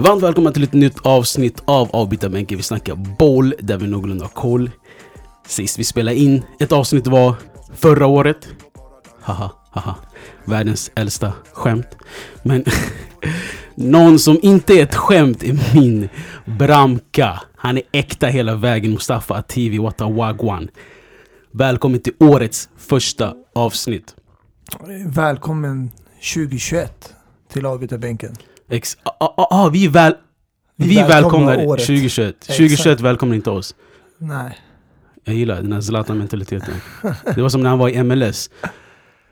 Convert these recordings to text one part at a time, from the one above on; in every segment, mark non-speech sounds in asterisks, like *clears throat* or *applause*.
Varmt välkomna till ett nytt avsnitt av Avbytarbänken. Vi snackar boll där vi någorlunda har koll. Sist vi spelade in ett avsnitt var förra året. Haha, haha. Världens äldsta skämt. Men *laughs* någon som inte är ett skämt är min Bramka. Han är äkta hela vägen. Mustafa Ativi Wata Wagwan. Välkommen till årets första avsnitt. Välkommen 2021 till avbytarbänken. Ex ah, ah, ah, vi är väl... Vi Vi, välkomnar välkomnar året. 2021. Exakt. 2021 välkomnar inte oss. Nej. Jag gillar den här Zlatan-mentaliteten. Det var som när han var i MLS.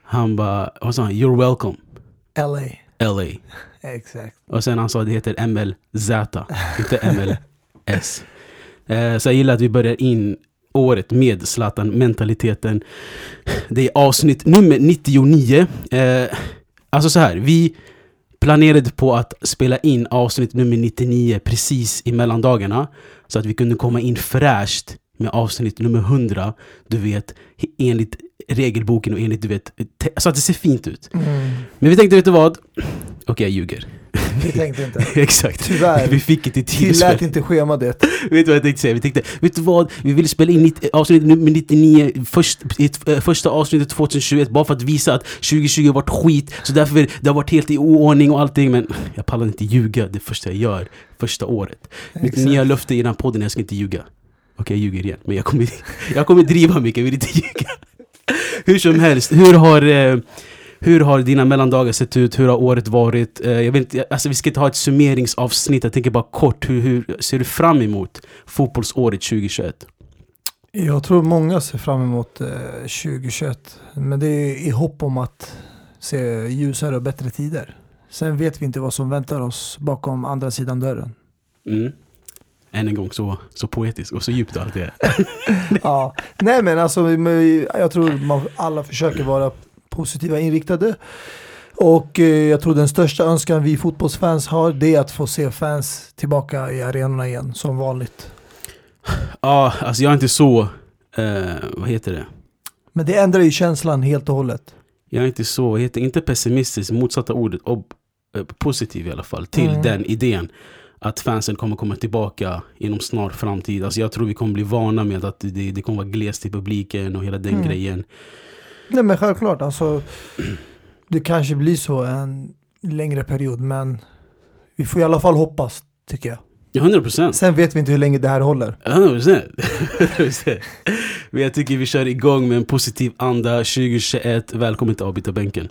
Han bara, vad sa han? You're welcome, LA. LA. Exakt. Och sen han sa det heter MLZ, inte MLS. Eh, så jag gillar att vi börjar in året med Zlatan-mentaliteten. Det är avsnitt nummer 99. Eh, alltså så här, vi planerade på att spela in avsnitt nummer 99 precis i mellandagarna. Så att vi kunde komma in fräscht med avsnitt nummer 100. Du vet, enligt regelboken och enligt, du vet, så att det ser fint ut. Mm. Men vi tänkte, vet du vad? Okej, jag ljuger. *laughs* Vi tänkte inte. *laughs* Exakt. Tyvärr. Vi fick inte tid Tillät spela. inte schemadet. *laughs* Vet du vad jag tänkte säga? Vi tänkte, vet du vad? Vi ville spela in 90, avsnitt nummer 99, först, ett, eh, första avsnittet 2021, bara för att visa att 2020 har varit skit. Så därför, det har varit helt i oordning och allting. Men jag pallar inte ljuga det första jag gör, första året. Mitt nya löfte i den här podden, jag ska inte ljuga. Okej, jag ljuger igen. Men jag kommer, jag kommer driva mycket, jag vill inte ljuga. Hur som helst, hur har, eh, hur har dina mellandagar sett ut? Hur har året varit? Eh, jag vet inte, alltså vi ska inte ha ett summeringsavsnitt, jag tänker bara kort. Hur, hur ser du fram emot fotbollsåret 2021? Jag tror många ser fram emot eh, 2021. Men det är i hopp om att se ljusare och bättre tider. Sen vet vi inte vad som väntar oss bakom andra sidan dörren. Mm. Än en gång så, så poetiskt och så djupt allt det är. *laughs* ja. Nej men alltså, jag tror man alla försöker vara positiva inriktade. Och eh, jag tror den största önskan vi fotbollsfans har det är att få se fans tillbaka i arenorna igen som vanligt. Ja, alltså jag är inte så, eh, vad heter det? Men det ändrar ju känslan helt och hållet. Jag är inte så, vad heter inte pessimistisk, motsatta ordet, ob, eh, positiv i alla fall, till Mm. den idén. Att fansen kommer komma tillbaka inom snar framtid. Alltså jag tror vi kommer bli vana med att det, det kommer vara glest i publiken och hela den Mm. grejen. Nej men självklart, alltså det kanske blir så en längre period men vi får i alla fall hoppas tycker jag. Ja, 100 procent. Sen vet vi inte hur länge det här håller. 100 *laughs* procent. Men jag tycker vi kör igång med en positiv anda 2021. Välkommen till avbytarbänken.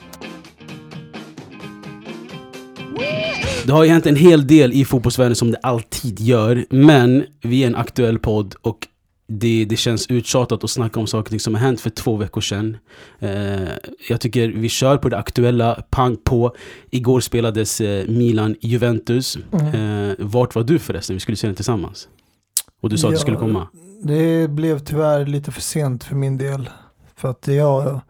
Det har ju hänt en hel del i fotbollsvärlden som det alltid gör. Men vi är en aktuell podd och det, det känns uttjatat att snacka om saker som har hänt för två veckor sedan. Eh, jag tycker vi kör på det aktuella, pang på. Igår spelades eh, Milan-Juventus. Mm. Eh, vart var du förresten? Vi skulle se den tillsammans. Och du sa att du Ja, skulle komma. Det blev tyvärr lite för sent för min del. För att jag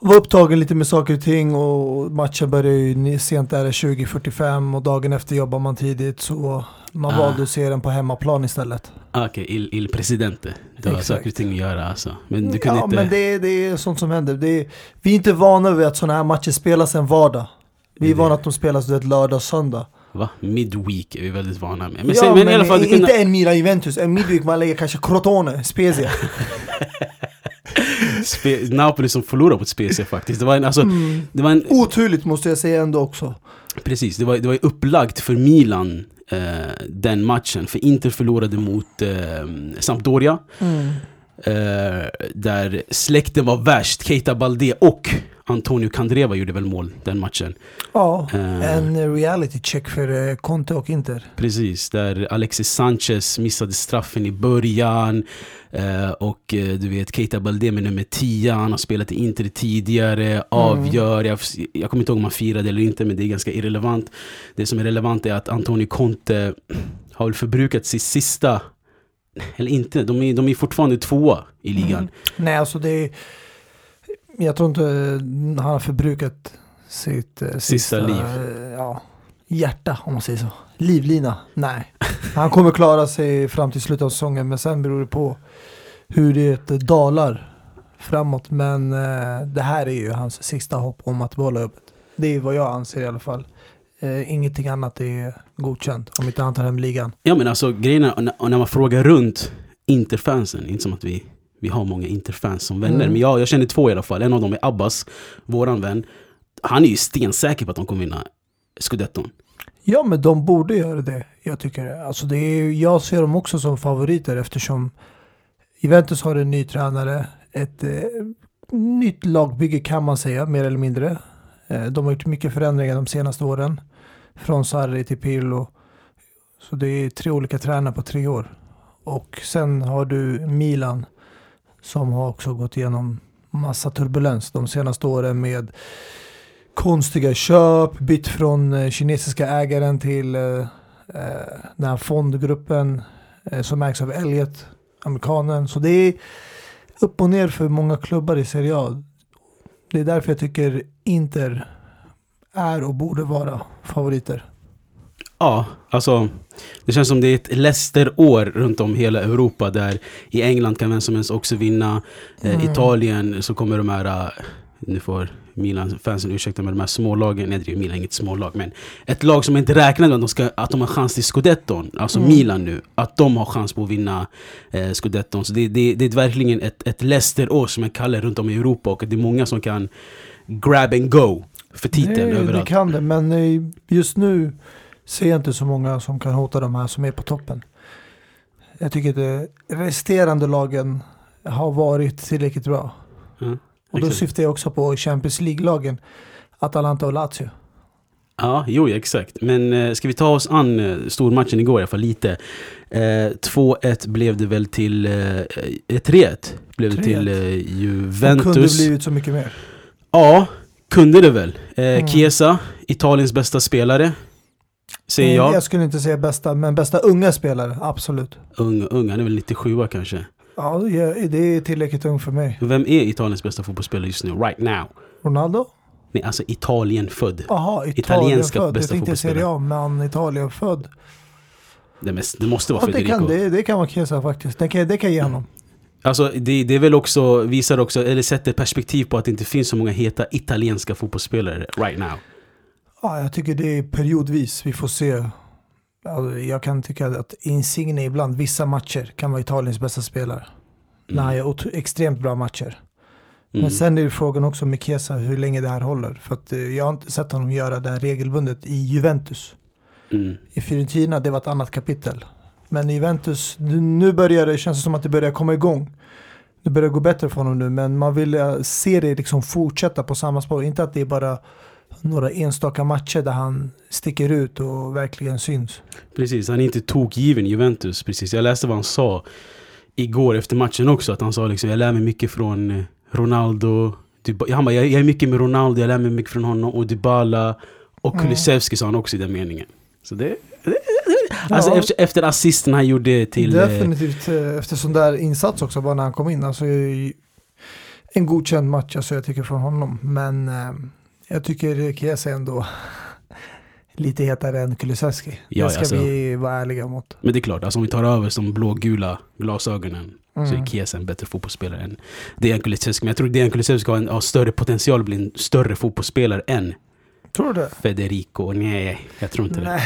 var upptagen lite med saker och ting och matchen började ju sent där 20.45 och dagen efter jobbar man tidigt så man Ah. valde att se den på hemmaplan istället. Ah, Okej, il, il presidente. Det har saker och ting att göra alltså. Men du kunde ja inte... men det, det är sånt som händer. Det är, vi är inte vana vid att sådana här matcher spelas en vardag. Vi är är vana att de spelas du vet, lördag och söndag. Va? Midweek är vi väldigt vana med. Men, ja, sen, men, i alla fall, inte kunde... en Milan Juventus. En midweek man lägger kanske Crotone, Spezia. *laughs* Spe, Napoli som förlorade mot Spezia faktiskt. Det var en, alltså, Mm. det var en, Oturligt måste jag säga ändå också. precis, det var, det var upplagt för Milan den matchen. För Inter förlorade mot eh, Sampdoria. Mm. Eh, där släkten var värst. Keita Balde och Antonio Candreva gjorde väl mål den matchen. Ja, Eh. en reality check för eh, Conte och Inter. Precis, där Alexis Sanchez missade straffen i början. Eh, och eh, du vet, Keita Balde med nummer 10, han har spelat i Inter tidigare, avgör. Jag, jag kommer inte ihåg om han firade eller inte, men det är ganska irrelevant. Det som är relevant är att Antonio Conte har väl förbrukat sitt sista, eller inte, de är, de är fortfarande tvåa i ligan. Mm. Nej, alltså det är... Jag tror inte eh, han har förbrukat sitt eh, sista, liv. eh, Ja, hjärta om man säger så. Livlina, nej. Han kommer klara sig fram till slutet av säsongen men sen beror det på hur det dalar framåt. Men det här är ju hans sista hopp om att behålla jobbet. Det är vad jag anser i alla fall. Eh, ingenting annat är godkänt om inte han tar hem ligan. Ja men alltså grejen är, när, när man frågar runt Interfansen, inte som att vi, vi har många Interfans som vänner, Mm. men jag, jag känner två i alla fall. En av dem är Abbas, våran vän. Han är ju stensäker på att de kommer vinna scudetton. Ja, men de borde göra det. Jag tycker alltså det är, Jag ser dem också som favoriter eftersom Juventus har en ny tränare. Ett eh, nytt lagbygge kan man säga, mer eller mindre. Eh, de har gjort mycket förändringar de senaste åren. Från Sarri till Pirlo. Så det är tre olika tränare på tre år. Och sen har du Milan som har också gått igenom massa turbulens de senaste åren med konstiga köp, bytt från eh, kinesiska ägaren till eh, eh, den här fondgruppen eh, som ägs av Elliot, amerikanen. Så det är upp och ner för många klubbar i Serie A. Det är därför jag tycker Inter är och borde vara favoriter. Ja, alltså det känns som det är ett Leicester-år runt om hela Europa där i England kan vem som helst också vinna. Eh, Mm. Italien så kommer de här, eh, nu får Milan-fansen ursäkta med de här smålagen, nej det är Milan inget smålag, men ett lag som inte räknar med att de, ska, att de har chans till scudetton, alltså Mm. Milan nu, att de har chans på att vinna eh, scudetton. Så det, det, det är verkligen ett, ett Leicester-år som jag kallar runt om i Europa och det är många som kan grab and go för titeln det, det överallt. kan det, men eh, just nu ser inte så många som kan hota de här som är på toppen. Jag tycker att de resterande lagen har varit tillräckligt bra. Ja, Och då syftar jag också på Champions League-lagen. Atalanta och Lazio. Ja, jo exakt. Men eh, ska vi ta oss an eh, stormatchen igår i alla fall lite. Eh, 2-1 blev det väl till... Eh, eh, 3-1 blev det 3-1. till eh, Det Juventus. kunde blivit så mycket mer. Ja, kunde det väl. Eh, Mm. Chiesa, Italiens bästa spelare. Säger jag. Jag skulle inte säga bästa, men bästa unga spelare, absolut. Ung, ung, han är väl 97 kanske. Ja, det- det är tillräckligt ung för mig. Vem är Italiens bästa fotbollsspelare just nu? Right now? Ronaldo? Nej, alltså Italien född. Jaha, Italienska Italienfödd. bästa Jag tänkte Serie fotbollsspelare. A, men Italienfödd. Det, mest, det måste vara Ja, det, Federico. kan, det, det kan vara Chiesa faktiskt. Det kan, det kan jag ge honom. Alltså det, det väl också, visar också, eller sätter perspektiv på att det inte finns så många heta italienska fotbollsspelare right now. Ja, jag tycker det är periodvis vi får se. Alltså, jag kan tycka att Insigne ibland, vissa matcher, kan vara Italiens bästa spelare. När han gör extremt bra matcher. Mm. Men sen är det frågan också med Chiesa hur länge det här håller. För att eh, jag har inte sett honom göra det här regelbundet i Juventus. Mm. I Fiorentina, det var ett annat kapitel. Men i Juventus, nu- nu börjar det, känns det som att det börjar komma igång. Det börjar gå bättre för honom nu, men man vill eh, se det liksom fortsätta på samma spår. Inte att det är bara några enstaka matcher där han sticker ut och verkligen syns. Precis, han är inte tokgiven i Juventus. Precis. Jag läste vad han sa igår efter matchen också. Att han sa liksom, jag lär mig mycket från eh, Ronaldo. Han bara, jag, jag är mycket med Ronaldo, jag lär mig mycket från honom. Och Dybala. Och Mm. Kulusevski sa han också i den meningen. Så det... det alltså Ja. efter, efter assisten han gjorde till... eh, Definitivt eh, efter sån där insats också bara när han kom in. Alltså, en godkänd match alltså, jag tycker från honom. Men eh, jag tycker Chiesa är ändå *laughs* lite hetare än Kulusevski. Ja, det ska alltså. vi vara ärliga mot. Men det är klart, alltså om vi tar över som blågula glasögonen så Mm. är Chiesa en bättre fotbollsspelare än Dejan Kulusevski. Men jag tror Dejan Kulusevski har, en, har större potential att bli en större fotbollsspelare än Tror du det? Federico. Nej, jag tror inte det. Nej,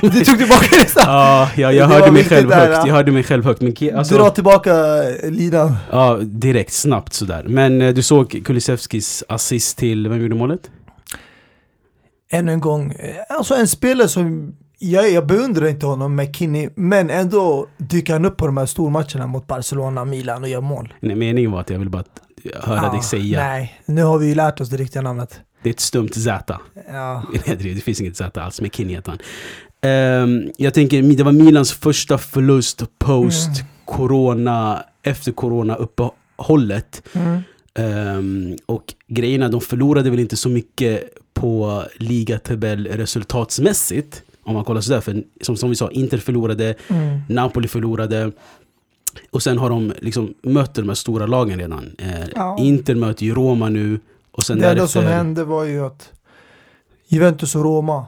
*laughs* du tog tillbaka det snabbt. Ja, ja, Det jag var hörde mig själv där, högt. ja. Jag hörde mig själv högt. Men Ki- Dra alltså, tillbaka linan. ja, direkt, snabbt sådär. Men eh, du såg Kulusevskis assist till, vem gjorde målet? Ännu en gång, eh, alltså en spelare som, jag, jag beundrar inte honom, McKinney, men ändå dyker han upp på de här stormatcherna mot Barcelona, Milan och gör mål. Nej, meningen var att jag ville bara höra Ja, dig säga. Nej, nu har vi ju lärt oss det riktiga namnet. Det är ett stumt Z. Ja, *laughs* det finns inget Z alls. McKinney heter han. Ehm, jag tänker, det var Milans första förlust post Mm. corona, efter corona-uppehållet. mm. Ehm, och grejerna, de förlorade väl inte så mycket på ligatabell resultatsmässigt. Om man kollar sådär, för som, som vi sa, Inter förlorade, Mm. Napoli förlorade. Och sen har de liksom mött de här stora lagen redan. Eh, Ja. Inter möter ju Roma nu. Och sen Det enda som hände var ju att Juventus och Roma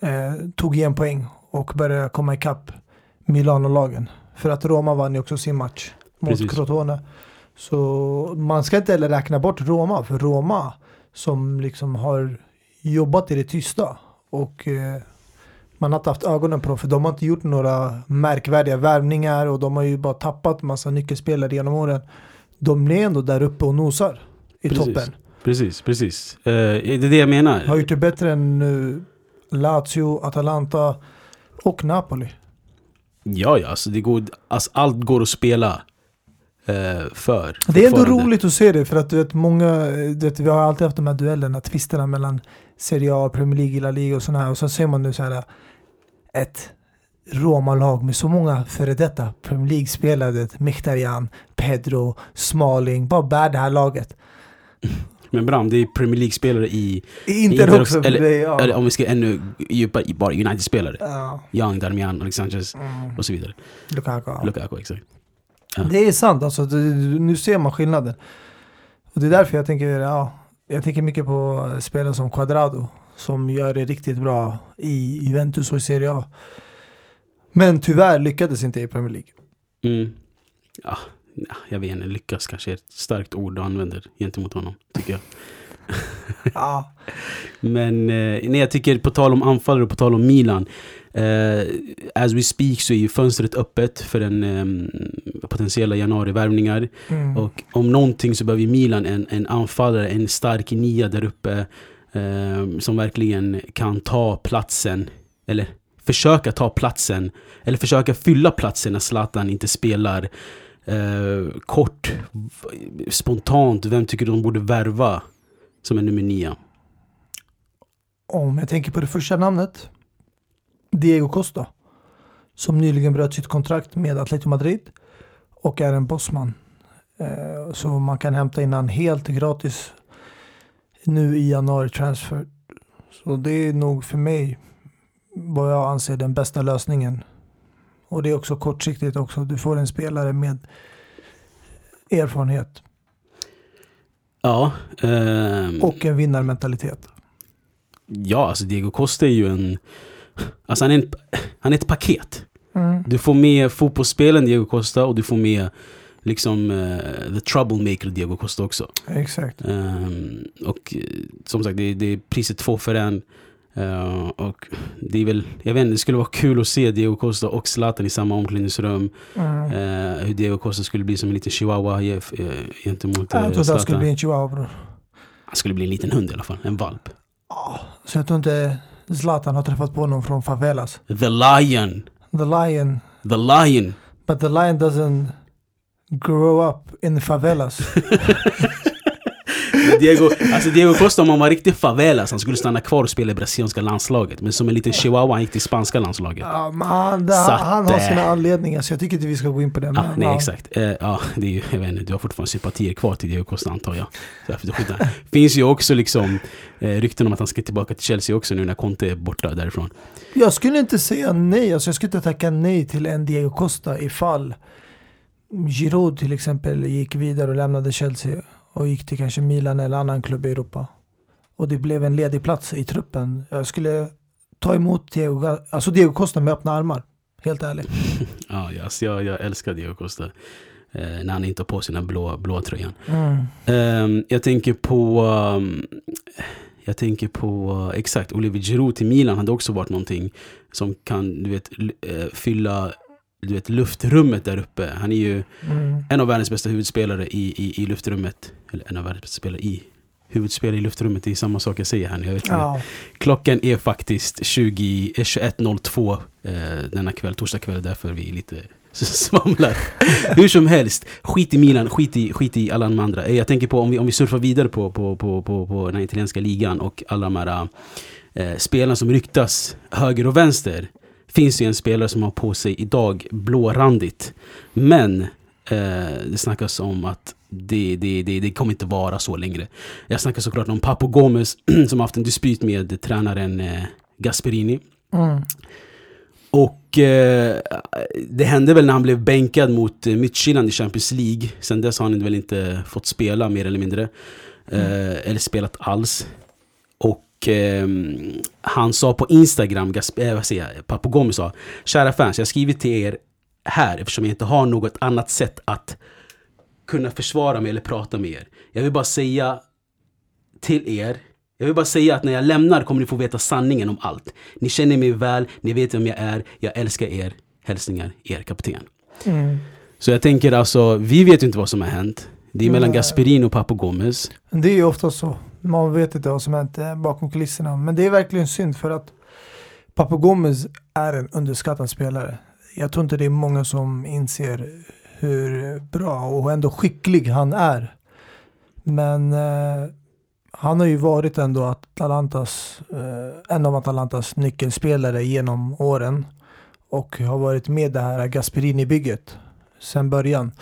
eh, tog igen poäng och började komma ikapp Milano-lagen. För att Roma vann ju också sin match mot Precis. Crotone. Så man ska inte heller räkna bort Roma, för Roma som liksom har jobbat i det tysta och eh, man har inte haft ögonen på dem för de har inte gjort några märkvärdiga värvningar och de har ju bara tappat massa nyckelspelare genom åren. De är ändå där uppe och nosar i Precis. toppen. Precis, precis. Eh, det är det jag menar. Har gjort det bättre än eh, Lazio, Atalanta och Napoli. Ja, ja, alltså det går, alltså allt går att spela eh, för. Det är ändå roligt att se det för att du vet, många, du vet, vi har alltid haft de här duellerna, tvisterna mellan Serie A, Premier League, La Liga och sådana här och så ser man nu så här ett Roma-lag med så många före detta Premier League-spelare, Mkhitaryan, Pedro, Smalling, bara bär det här laget. Men Bram, det är Premier League-spelare i, Inter Inter också, eller- det, ja. eller om vi ska ännu djupare, i bara United-spelare. ja. Young, Darmian, Alexandres Mm. och så vidare. Lukaku. ja. Lukaku, exakt. Ja. Det är sant, alltså, det, nu ser man skillnaden. Och det är därför jag tänker, ja, jag tänker mycket på spelare som Quadrado som gör det riktigt bra i Juventus och i Serie A. Men tyvärr lyckades inte i Premier League. Mm. Ja, ja, jag vet inte, lyckas kanske är ett starkt ord du använder gentemot honom, tycker jag. *laughs* Ja, Men eh, nej, jag tycker på tal om anfallare och på tal om Milan. Eh, as we speak så är ju fönstret öppet för en eh, potentiella januarivärvningar. mm. Och om någonting så behöver Milan en, en anfallare, en stark nia där uppe. Eh, som verkligen kan ta platsen, eller försöka ta platsen, eller försöka fylla platsen när Zlatan inte spelar. Eh, kort, spontant, vem tycker du de borde värva som är nummer nia? Om jag tänker på det första namnet, Diego Costa, som nyligen bröt sitt kontrakt med Atletico Madrid och är en bossman. Eh, så man kan hämta in han helt gratis nu i januari transfer. Så det är nog för mig vad jag anser den bästa lösningen. Och det är också kortsiktigt också. Du får en spelare med erfarenhet Ja, ehm, och en vinnarmentalitet. ja, alltså Diego Costa är ju en... Alltså han är, en, han är ett paket. Mm. Du får med fotbollsspelen Diego Costa och du får med liksom eh, the troublemaker Diego Costa också. Exakt. Ehm, och eh, som sagt, det, det är priset två för en. Eh, och det är väl, jag vet inte, det skulle vara kul att se Diego Costa och Zlatan i samma omklädningsrum. Mm. Eh, hur Diego Costa skulle bli som en liten chihuahua eh, gentemot eh, Jag trodde han skulle bli en chihuahua bror. Han skulle bli en liten hund i alla fall, en valp. Ja, Så jag tror inte Zlatan har träffat på någon från favelas. The Lion! The lion, The Lion! but the lion doesn't grow up in favelas. *laughs* Diego, alltså Diego Costa om han var riktigt favelas, han skulle stanna kvar och spela i brasilianska landslaget. Men som en liten chihuahua han gick till spanska landslaget. ja, men han, det, att, han har sina eh, anledningar så jag tycker inte vi ska gå in på det. Ja, nej ja. exakt. Eh, ja, det är ju, jag vet inte, du har fortfarande sympatier kvar till Diego Costa antar jag. Skit- finns ju också liksom eh, rykten om att han ska tillbaka till Chelsea också nu när Conte är borta därifrån. Jag skulle inte säga nej, alltså jag skulle inte tacka nej till en Diego Costa ifall Giroud till exempel gick vidare och lämnade Chelsea och gick till kanske Milan eller annan klubb i Europa. Och det blev en ledig plats i truppen. Jag skulle ta emot Diego, alltså Diego Costa med öppna armar. Helt ärligt. *laughs* Ja, alltså jag, jag älskar Diego Costa. Eh, när han inte har på sig den blå, blå tröjan. Mm. Ehm, jag tänker på... ehm, jag tänker på, exakt, Olivier Giroud till Milan hade också varit någonting som kan, du vet, eh, fylla du vet, luftrummet där uppe. Han är ju Mm. en av världens bästa huvudspelare i, i, i luftrummet. Eller en av världens bästa spelare i huvudspelare i luftrummet. Det är samma sak jag säger här nu. Ja. Klockan är faktiskt 20 eh, 21.02 eh, denna kväll, torsdag kväll. Därför vi lite *laughs* svamlar. Hur som helst, skit i Milan, skit i, skit i alla de andra. Eh, Jag tänker på om vi, om vi surfar vidare på, på, på, på, på den italienska ligan och alla de här eh, spelarna som ryktas höger och vänster. Finns det en spelare som har på sig idag blårandigt. Men eh, det snackas om att det, det, det, det kommer inte vara så längre. Jag snackar såklart om Papo Gomez *clears throat* som haft en dispyt med tränaren eh, Gasperini. Mm. Och eh, det hände väl när han blev bänkad mot eh, Midtjylland i Champions League. Sen dess har han väl inte fått spela mer eller mindre. Eh, eller spelat alls. Och eh, han sa på Instagram, Gas- eh, vad säger jag, Papo Gomez sa Kära fans, jag har skrivit till er här eftersom jag inte har något annat sätt att kunna försvara mig eller prata med er. Jag vill bara säga till er, jag vill bara säga att när jag lämnar kommer ni få veta sanningen om allt. Ni känner mig väl, ni vet vem jag är, jag älskar er. Hälsningar, er kapten. Mm. Så jag tänker alltså, vi vet ju inte vad som har hänt. Det är mellan Nej. Gasperini och Papo Gomez. Det är ju ofta så. Man vet inte vad som hänt eh, bakom kulisserna. Men det är verkligen synd för att Papu Gomez är en underskattad spelare. Jag tror inte det är många som inser hur bra och ändå skicklig han är. Men eh, han har ju varit ändå Atalantas, eh, en av Atalantas nyckelspelare genom åren. Och har varit med det här Gasperini-bygget sedan början.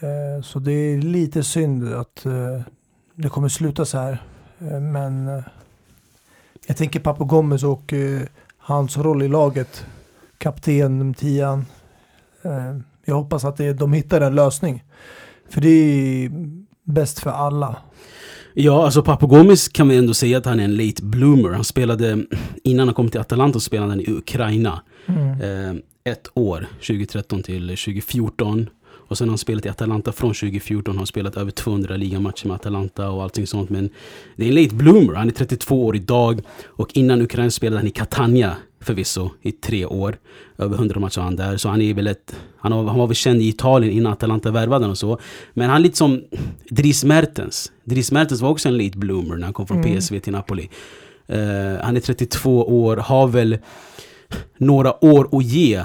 Eh, så det är lite synd att eh, det kommer sluta så här. Eh, Men eh, jag tänker Papo Gomez och eh, hans roll i laget. Kapten, tian. Jag hoppas att det, de hittar en lösning. För det är bäst för alla. Ja, alltså Papo Gomez kan vi ändå säga att han är en late bloomer. Han spelade, innan han kom till Atalanta spelade han i Ukraina. Mm. Eh, ett år, 2013 till 2014. Och sen har han spelat i Atalanta från 2014. Han har spelat över 200 ligamatcher med Atalanta och allting sånt. Men det är en late bloomer. Han är 32 år idag. Och innan Ukraina spelade han i Catania förvisso i tre år. Över 100 matcher har han där. Så han är väl ett... Han, har, han var väl känd i Italien innan Atalanta värvade honom och så. Men han är lite som Dries Mertens. Dries Mertens var också en late bloomer när han kom från Mm. PSV till Napoli. Eh, han är 32 år, har väl några år att ge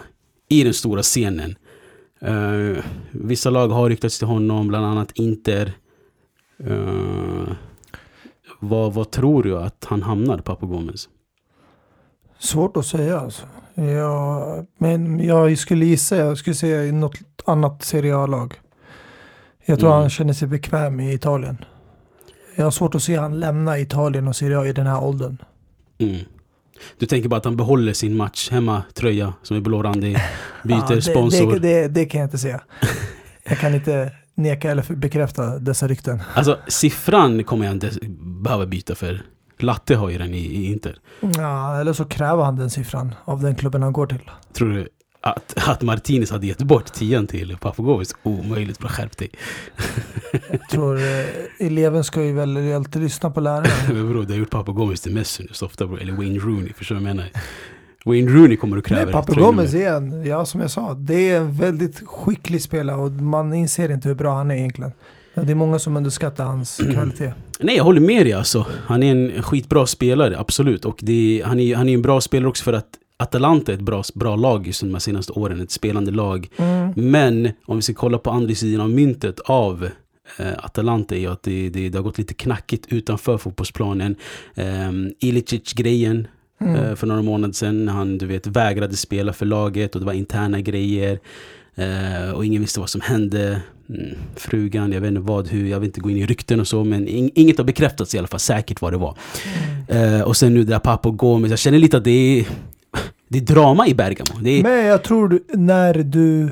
i den stora scenen. Eh, vissa lag har ryktats till honom, bland annat Inter. Eh, vad, vad tror du att han hamnar, Papo Gomez? Svårt att säga alltså. Ja, men jag skulle gissa, jag skulle säga i något annat Serie A-lag. Jag tror Mm. han känner sig bekväm i Italien. Jag har svårt att se han lämna Italien och Serie A i den här åldern. Mm. Du tänker bara att han behåller sin match hemma tröja som är blårandig, *laughs* byter Ja, det, sponsor. Det, det, det kan jag inte säga. Jag kan inte neka eller bekräfta dessa rykten. Alltså siffran kommer jag inte behöva byta för. Latte har ju den i, i Inter. Ja, eller så kräver han den siffran av den klubben han går till. Tror du att, att Martinez hade gett bort tian till Papagovis? Omöjligt, bra skärp dig. Jag tror eh, eleven ska ju väl alltid lyssna på läraren. *laughs* Men bror, det har gjort Papagovis till Messi nu så ofta bror. Eller Wayne Rooney, förstår du vad jag menar? Wayne Rooney kommer att kräva Nej, Papu tröjan Gomez nu. är en, ja som jag sa, det är en väldigt skicklig spelare och man inser inte hur bra han är egentligen. Det är många som underskattar hans *clears throat* kvalitet. Nej, jag håller med dig alltså. Han är en skitbra spelare, absolut. Och det han, är, han är en bra spelare också för att Atalanta är ett bra, bra lag just de här senaste åren. Ett spelande lag. Mm. Men om vi ska kolla på andra sidan av myntet av eh, Atalanta är ju att det, det, det har gått lite knackigt utanför fotbollsplanen. Um, Ilicic-grejen Mm. eh, för några månader sedan när han du vet, vägrade spela för laget och det var interna grejer. Eh, och ingen visste vad som hände. Mm, frugan, jag vet inte vad, hur, jag vill inte gå in i rykten och så men in, inget har bekräftats i alla fall säkert vad det var. Eh, och sen nu det där Papo Gomez, jag känner lite att det är, det är drama i Bergamo. Det är, Men jag tror du- när du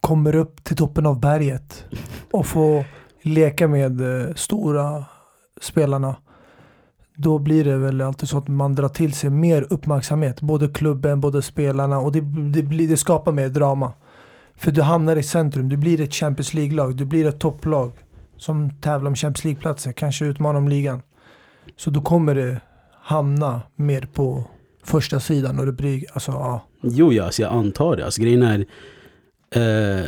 kommer upp till toppen av berget och får leka med eh, stora spelarna. Då blir det väl alltid så att man drar till sig mer uppmärksamhet. Både klubben, både spelarna och det, det, blir, det skapar mer drama. För du hamnar i centrum, du blir ett Champions League-lag, du blir ett topplag som tävlar om Champions League-platser, kanske utmanar om ligan. Så då kommer det hamna mer på första sidan och blir, alltså ja. Jo, ja, alltså jag antar det. Alltså, grejen är... Eh,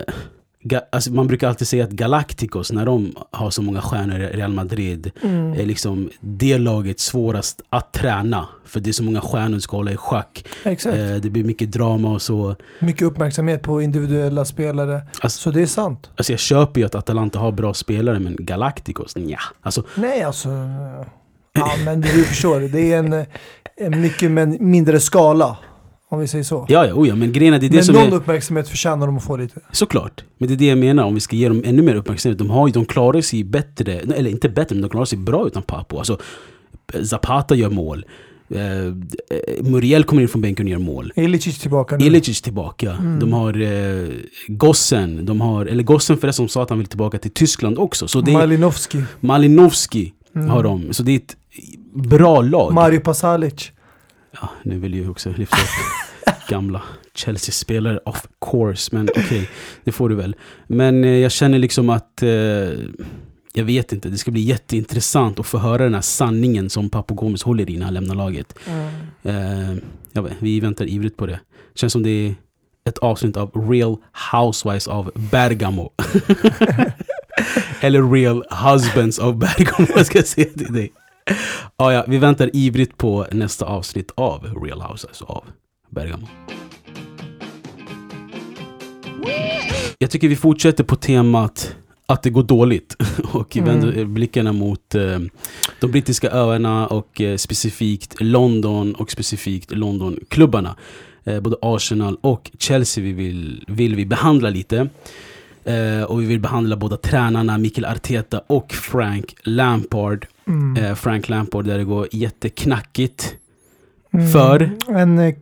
ga, alltså, man brukar alltid säga att Galacticos, när de har så många stjärnor i Real Madrid, är liksom det laget svårast att träna. För det är så många stjärnor du ska hålla i schack. Eh, det blir mycket drama och så. Mycket uppmärksamhet på individuella spelare. Alltså, Så det är sant. alltså jag köper ju att Atalanta har bra spelare, men Galacticos, nja. Alltså, Nej, alltså. Ja, men du förstår. Det är en, en mycket men mindre skala. Om vi säger så. ja, ja, oh ja, men grejen är det är det men som någon är... uppmärksamhet förtjänar de att få lite. Såklart. Men det är det jag menar, om vi ska ge dem ännu mer uppmärksamhet. De, har de klarar sig bättre, eller inte bättre, men de klarar sig bra utan Papo. Alltså, Zapata gör mål. Eh, Muriel kommer in från bänken och gör mål. Ilicic tillbaka nu. Ilicic tillbaka. Mm. De har eh, Gossen. De har, eller Gossen förresten sa att han vill tillbaka till Tyskland också. Så det är Malinovski. Malinovski Mm. har de. Så det är ett bra lag. Mario Pasalic. ja, nu vill jag också lyfta upp. *laughs* Gamla Chelsea-spelare of course, men okej, okay, det får du väl. Men eh, jag känner liksom att, eh, jag vet inte, det ska bli jätteintressant att få höra den här sanningen som Papo Gomes håller i när han lämnar laget. Mm. Eh, vet, vi väntar ivrigt på det. Känns som det är ett avsnitt av Real Housewives av Bergamo. *laughs* *laughs* Eller Real Husbands of Bergamo, jag ska säga till dig. Ah, ja, vi väntar ivrigt på nästa avsnitt av Real Housewives av Bergamo. Jag tycker vi fortsätter på temat att det går dåligt *laughs* och mm. vänder blickarna mot eh, de brittiska öarna och eh, specifikt London och specifikt Londonklubbarna. Eh, både Arsenal och Chelsea vi vill, vill vi behandla lite. Och vi vill behandla båda tränarna, Mikael Arteta och Frank Lampard. Mm. Eh, Frank Lampard där det går jätteknackigt mm. för. En eh,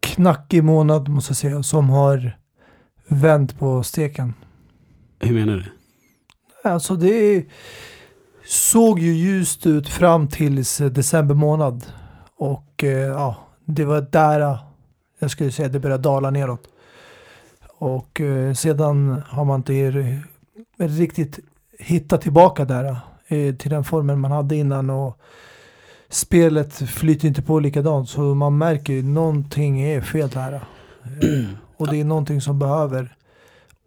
knackig månad måste jag säga som har vänt på steken. Hur menar du? Alltså det såg ju ljust ut fram tills december månad. Och eh, ja, det var där jag skulle säga det började dala neråt. Och eh, sedan har man inte riktigt hittat tillbaka där eh, till den formen man hade innan. Och spelet flyter inte på likadant så man märker ju någonting är fel där. Eh, *clears throat* och det är någonting som behöver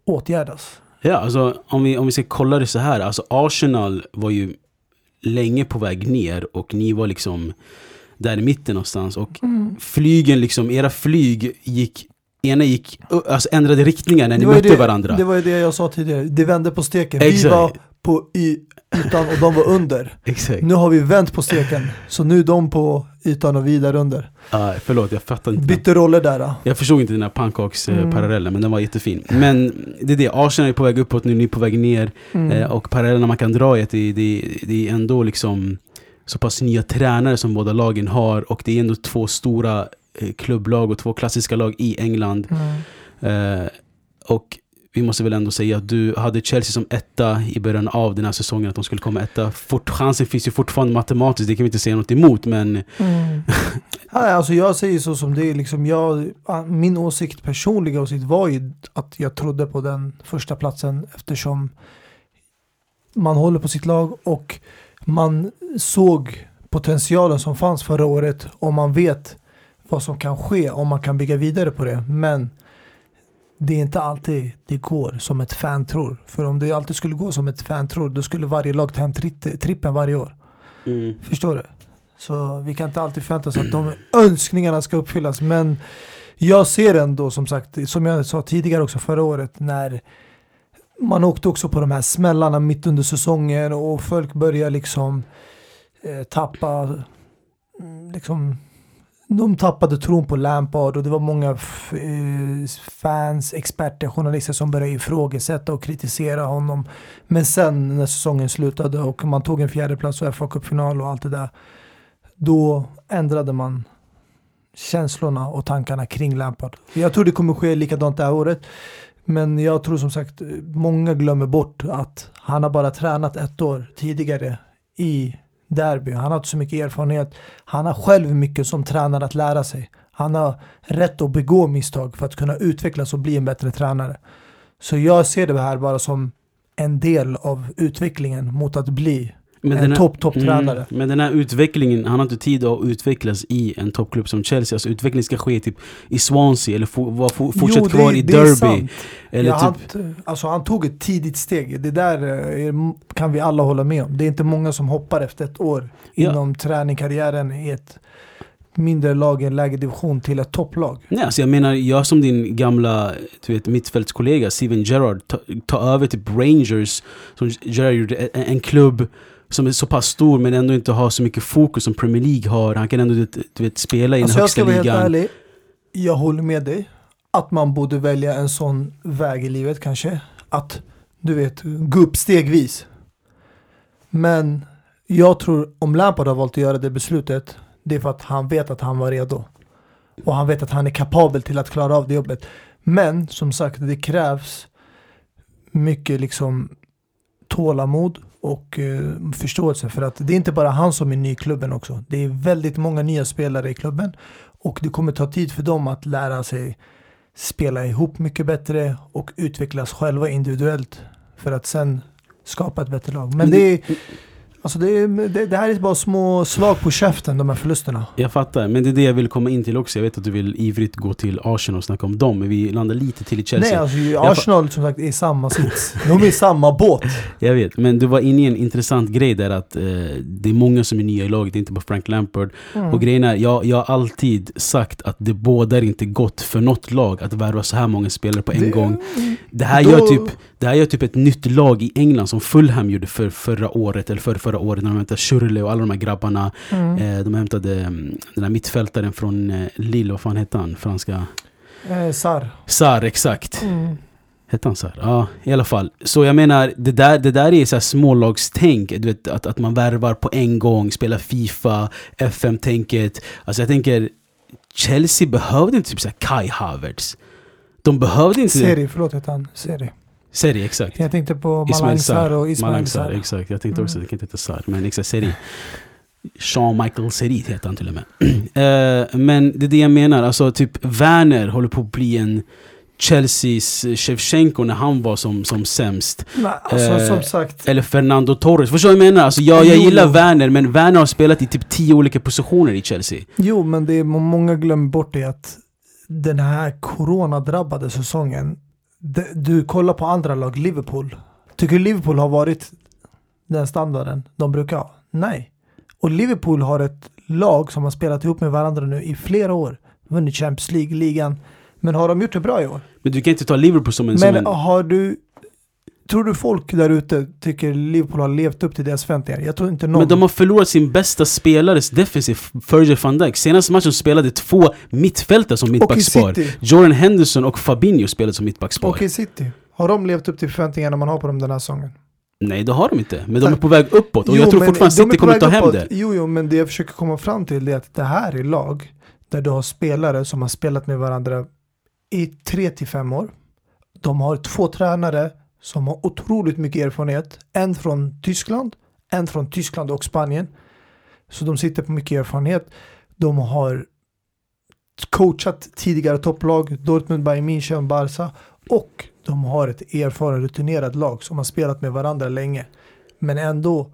åtgärdas. Ja, alltså om vi, om vi ska kolla det så här. Alltså Arsenal var ju länge på väg ner och ni var liksom där i mitten någonstans. Och mm. flygen, liksom, era flyg gick ena gick, alltså ändrade riktningar när ni mötte det, varandra. Det var ju det jag sa tidigare, det vände på steken. Exakt. Vi var på ytan och de var under. *laughs* Exakt. Nu har vi vänt på steken, så nu är de på ytan och vi där under. Ah, förlåt, jag fattar inte. Bytte roller där. Då. Jag förstod inte den här pannkaks-parallellen, mm. men den var jättefin. Men det är det, Arsenal är på väg uppåt nu, ni är på väg ner. Mm. Eh, och parallellerna man kan dra är att det, det, det är ändå liksom så pass nya tränare som båda lagen har och det är ändå två stora eh, klubblag och två klassiska lag i England. Mm. Eh, och vi måste väl ändå säga att du hade Chelsea som etta i början av den här säsongen, att de skulle komma etta. Fort, chansen finns ju fortfarande matematiskt, det kan vi inte säga något emot, men... Mm. *laughs* alltså jag säger så som det är, liksom jag, min åsikt, personliga åsikt var ju att jag trodde på den första platsen eftersom man håller på sitt lag och man såg potentialen som fanns förra året och man vet vad som kan ske om man kan bygga vidare på det. Men det är inte alltid det går som ett fan tror. För om det alltid skulle gå som ett fan tror, då skulle varje lag ta hem tri trippen varje år. Mm. Förstår du? Så vi kan inte alltid förvänta oss att de önskningarna ska uppfyllas. Men jag ser ändå som sagt, som jag sa tidigare också förra året, när man åkte också på de här smällarna mitt under säsongen och folk började liksom eh, tappa mm, liksom de tappade tron på Lampard och det var många eh, fans, experter, journalister som började ifrågasätta och kritisera honom. Men sen när säsongen slutade och man tog en fjärdeplats och fa cupfinal och allt det där. Då ändrade man känslorna och tankarna kring Lampard. Jag tror det kommer ske likadant det här året. Men jag tror som sagt, eh, många glömmer bort att han har bara tränat ett år tidigare i derby. Han har inte så mycket erfarenhet. Han har själv mycket som tränare att lära sig. Han har rätt att begå misstag för att kunna utvecklas och bli en bättre tränare. Så jag ser det här bara som en del av utvecklingen mot att bli en topp, topptränare. Mm, men den här utvecklingen, han har inte tid att utvecklas i en toppklubb som Chelsea. Alltså utvecklingen ska ske typ i Swansea eller for, for, fortsätt jo, kvar i Derby. Eller ja, typ... han, alltså han tog ett tidigt steg. Det där är, eh, kan vi alla hålla med om. Det är inte många som hoppar efter ett år ja. inom träningkarriären i ett mindre lag i en lägre division till ett topplag. Nej, alltså jag menar, jag som din gamla du vet, mittfältskollega Steven Gerrard tar ta över typ Rangers, som Gerrard gjorde, en, en klubb som är så pass stor men ändå inte har så mycket fokus som Premier League har. Han kan ändå du vet, spela i alltså den högsta ligan. Jag ska vara helt ärlig, jag håller med dig. Att man borde välja en sån väg i livet kanske. Att du vet, gå upp stegvis. Men jag tror om Lampard har valt att göra det beslutet, det är för att han vet att han var redo. Och han vet att han är kapabel till att klara av det jobbet. Men som sagt, det krävs mycket liksom tålamod och eh, förståelse för att det är inte bara han som är ny i klubben också. Det är väldigt många nya spelare i klubben och det kommer ta tid för dem att lära sig spela ihop mycket bättre och utvecklas själva individuellt för att sen skapa ett bättre lag. Men det är Alltså det, är, det, det, här är bara små slag på käften, de här förlusterna. Jag fattar, men det är det jag vill komma in till också. Jag vet att du vill ivrigt gå till Arsenal och snacka om dem, men vi landar lite till i Chelsea. Nej, alltså Arsenal som sagt är samma sits. De är i samma båt. *laughs* Jag vet, men du var inne i en intressant grej där att eh, det är många som är nya i laget, inte bara Frank Lampard. Mm. Och grejen är, jag, jag har alltid sagt att det bådar inte gott för något lag att värva så här många spelare på en det, gång. Det här, då, gör typ, det här gör typ ett nytt lag i England som Fulham gjorde för förra året, eller för förra förra året när de hämtade Shirley och alla de här grabbarna. Mm. Eh, de hämtade mm, den här mittfältaren från eh, Lille, vad fan hette han? Franska? Eh, Sar. Sar, exakt. Mm. Hette han Sar? Ja, i alla fall. Så jag menar, det där, det där är så här smålagstänk. Du vet, att, att man värvar på en gång, spelar Fifa, FM-tänket. Alltså jag tänker, Chelsea behövde inte typ så Kai Havertz. De behövde inte... Seri, förlåt hette han. Seri. Seri, exakt. Jag tänkte på Malang Sar och Ismail Sar. Exakt, jag tänkte också, mm. det kan inte heta Sar, men exakt Seri. Jean Michael Seri heter han till och med. uh, *clears throat* men det är det jag menar, alltså typ Werner håller på att bli en Chelseas Shevchenko när han var som, som sämst. Nej, alltså, uh, som sagt. Eller Fernando Torres. Förstår du vad jag menar? Alltså, jag, jag gillar jo. Werner, men Werner har spelat i typ tio olika positioner i Chelsea. Jo, men det är, många glömmer bort det att den här coronadrabbade säsongen du kollar på andra lag, Liverpool. Tycker Liverpool har varit den standarden de brukar ha? Nej. Och Liverpool har ett lag som har spelat ihop med varandra nu i flera år. Vunnit Champions League, ligan. Men har de gjort det bra i år? Men du kan inte ta Liverpool som en... Men som en... har du... Tror du folk där ute tycker Liverpool har levt upp till deras förväntningar? Jag tror inte någon. Men de har förlorat sin bästa spelares defensiv, Virgil van Dijk. Senaste matchen spelade två mittfältare som mittbackspar. Jordan Henderson och Fabinho spelade som mittbackspar. Och i City. Har de levt upp till förväntningarna man har på dem den här säsongen? Nej det har de inte, men de är på väg uppåt och jo, jag tror fortfarande City kommer ta hem det. Jo, jo, men det jag försöker komma fram till är att det här är lag där du har spelare som har spelat med varandra i tre till fem år. De har två tränare som har otroligt mycket erfarenhet. En från Tyskland, en från Tyskland och Spanien. Så de sitter på mycket erfarenhet. De har coachat tidigare topplag, Dortmund, Bayern München, Barca och de har ett erfaret rutinerat lag som har spelat med varandra länge. Men ändå,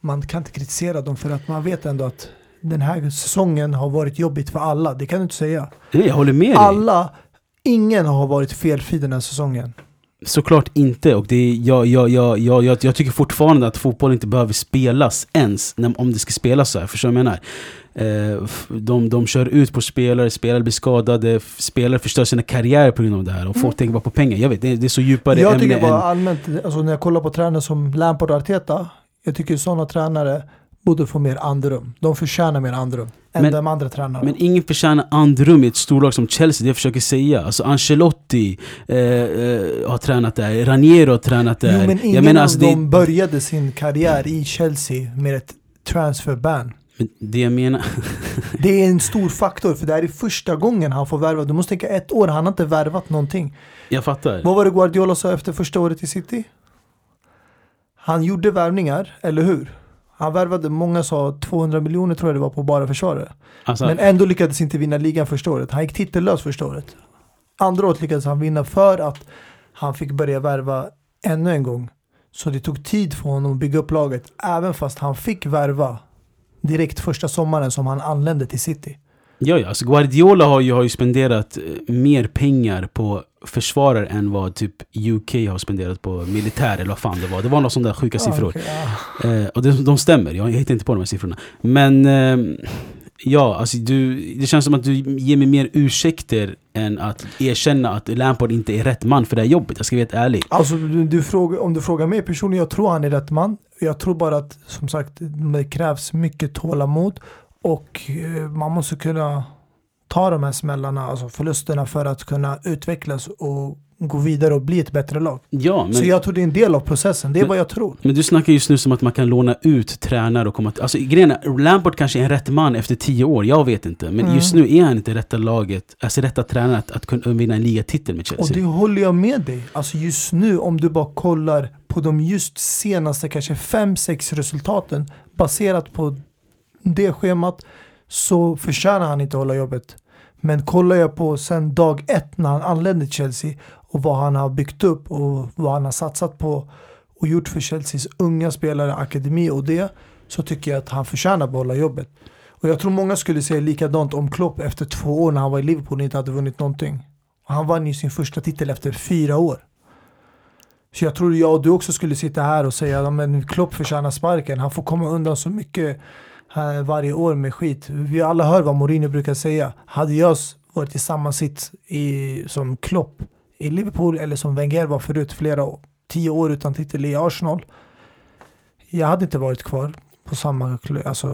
man kan inte kritisera dem för att man vet ändå att den här säsongen har varit jobbigt för alla. Det kan du inte säga. Nej, jag håller med dig. Alla, ingen har varit felfri den här säsongen. Såklart inte. Och det är, jag, jag, jag, jag, jag, jag tycker fortfarande att fotboll inte behöver spelas ens när, om det ska spelas så här. Förstår du vad jag menar? Eh, de, de kör ut på spelare, spelare blir skadade, spelare förstör sina karriärer på grund av det här. Och folk mm. tänker bara på pengar. Jag vet, det, det är så djupare Jag tycker bara än... allmänt, alltså när jag kollar på tränare som Lampard och Arteta, jag tycker sådana tränare borde få mer andrum. De förtjänar mer andrum än men, de andra tränarna. Men ingen förtjänar andrum i ett storlag som Chelsea, det jag försöker säga. Alltså Ancelotti eh, eh, har tränat där, Raniero har tränat där. Jo, men ingen jag menar, alltså, av dem det... började sin karriär i Chelsea med ett transferban. Men det jag menar... *laughs* det är en stor faktor, för det här är första gången han får värva. Du måste tänka ett år, han har inte värvat någonting. Jag fattar. Vad var det Guardiola sa efter första året i City? Han gjorde värvningar, eller hur? Han värvade, många sa 200 miljoner tror jag det var på bara försvaret. Alltså, Men ändå lyckades inte vinna ligan första året. Han gick titellös första året. Andra året lyckades han vinna för att han fick börja värva ännu en gång. Så det tog tid för honom att bygga upp laget, även fast han fick värva direkt första sommaren som han anlände till City. Ja, ja. Alltså Guardiola har ju, har ju spenderat eh, mer pengar på försvarare än vad typ UK har spenderat på militär eller vad fan det var. Det var några sådana där sjuka siffror. Okay, ja. eh, och det, de stämmer, jag hittar inte på de här siffrorna. Men eh, ja, alltså du, det känns som att du ger mig mer ursäkter än att erkänna att Lampard inte är rätt man för det här jobbet. Jag ska vara helt ärlig. Alltså du, du frågar, om du frågar mig personligen, jag tror han är rätt man. Jag tror bara att som sagt det krävs mycket tålamod och eh, man måste kunna ta de här smällarna, alltså förlusterna för att kunna utvecklas och gå vidare och bli ett bättre lag. Ja, men, så jag tror det är en del av processen, det är men, vad jag tror. Men du snackar just nu som att man kan låna ut tränare och komma till... Alltså grejen är, Lampard kanske är en rätt man efter tio år, jag vet inte. Men mm. just nu är han inte rätta laget, alltså rätta tränare att, att kunna vinna en ligatitel med Chelsea. Och det håller jag med dig. Alltså just nu, om du bara kollar på de just senaste kanske 5-6 resultaten baserat på det schemat så förtjänar han inte att hålla jobbet. Men kollar jag på sen dag ett när han anlände till Chelsea och vad han har byggt upp och vad han har satsat på och gjort för Chelseas unga spelare, akademi och det så tycker jag att han förtjänar att behålla jobbet. Och jag tror många skulle säga likadant om Klopp efter två år när han var i Liverpool och inte hade vunnit någonting. Och han vann ju sin första titel efter fyra år. Så jag tror jag och du också skulle sitta här och säga att Klopp förtjänar sparken. Han får komma undan så mycket varje år med skit. Vi alla hör vad Mourinho brukar säga. Hade jag varit i samma sitt i, som Klopp i Liverpool eller som Wenger var förut flera år, tio år utan titel i Arsenal. Jag hade inte varit kvar på samma alltså,